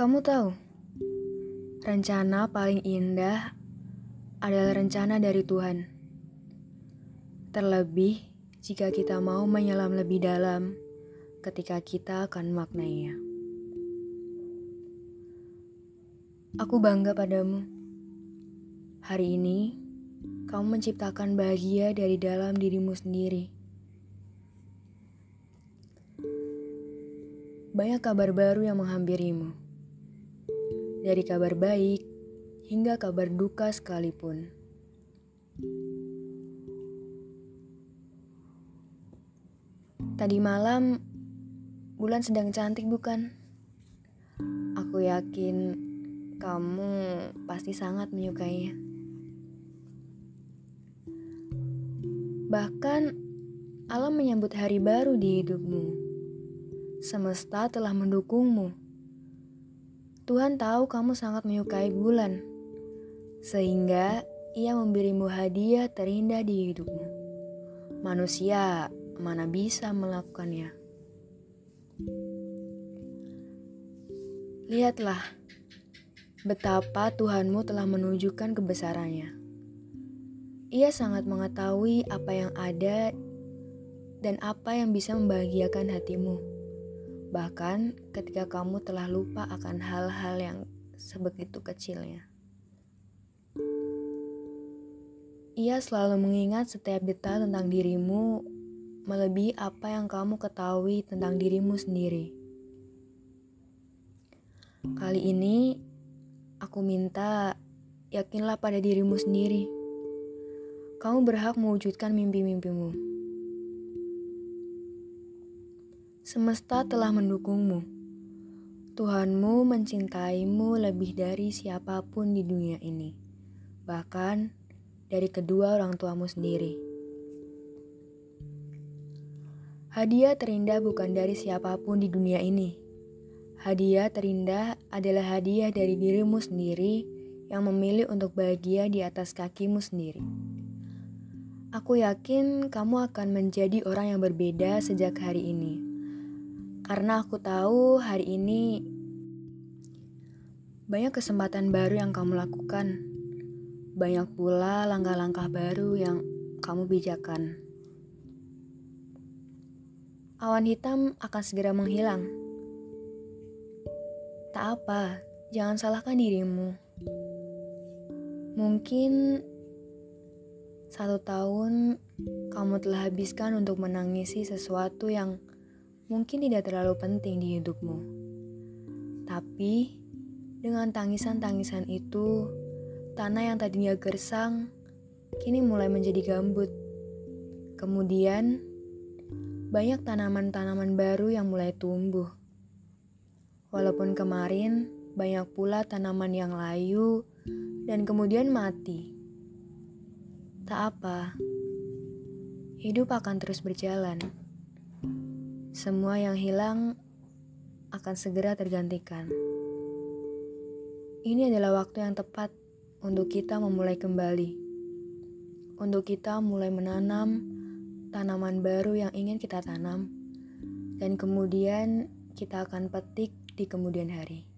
Kamu tahu, rencana paling indah adalah rencana dari Tuhan. Terlebih jika kita mau menyelam lebih dalam ketika kita akan maknainya. Aku bangga padamu. Hari ini, kamu menciptakan bahagia dari dalam dirimu sendiri. Banyak kabar baru yang menghampirimu. Dari kabar baik hingga kabar duka sekalipun. Tadi malam, bulan sedang cantik bukan? Aku yakin kamu pasti sangat menyukainya. Bahkan, alam menyambut hari baru di hidupmu semesta telah mendukungmu. Tuhan tahu kamu sangat menyukai bulan, sehingga ia memberimu hadiah terindah di hidupmu. Manusia mana bisa melakukannya. Lihatlah betapa Tuhanmu telah menunjukkan kebesarannya. Ia sangat mengetahui apa yang ada dan apa yang bisa membahagiakan hatimu. Bahkan ketika kamu telah lupa akan hal-hal yang sebegitu kecilnya. Ia selalu mengingat setiap detail tentang dirimu melebihi apa yang kamu ketahui tentang dirimu sendiri. Kali ini, aku minta yakinlah pada dirimu sendiri. Kamu berhak mewujudkan mimpi-mimpimu. Semesta telah mendukungmu. Tuhanmu mencintaimu lebih dari siapa pun di dunia ini, bahkan dari kedua orang tuamu sendiri. Hadiah terindah bukan dari siapa pun di dunia ini. Hadiah terindah adalah hadiah dari dirimu sendiri yang memilih untuk bahagia di atas kakimu sendiri. Aku yakin kamu akan menjadi orang yang berbeda sejak hari ini karena aku tahu hari ini banyak kesempatan baru yang kamu lakukan. Banyak pula langkah-langkah baru yang kamu bijakan. Awan hitam akan segera menghilang. Tak apa, jangan salahkan dirimu. Mungkin satu tahun kamu telah habiskan untuk menangisi sesuatu yang mungkin tidak terlalu penting di hidupmu. Tapi, dengan tangisan-tangisan itu, tanah yang tadinya gersang kini mulai menjadi gambut. Kemudian, banyak tanaman-tanaman baru yang mulai tumbuh. Walaupun kemarin banyak pula tanaman yang layu dan kemudian mati. Tak apa, hidup akan terus berjalan. Semua yang hilang akan segera tergantikan. Ini adalah waktu yang tepat untuk kita memulai kembali. Untuk kita mulai menanam tanaman baru yang ingin kita tanam, dan kemudian kita akan petik di kemudian hari.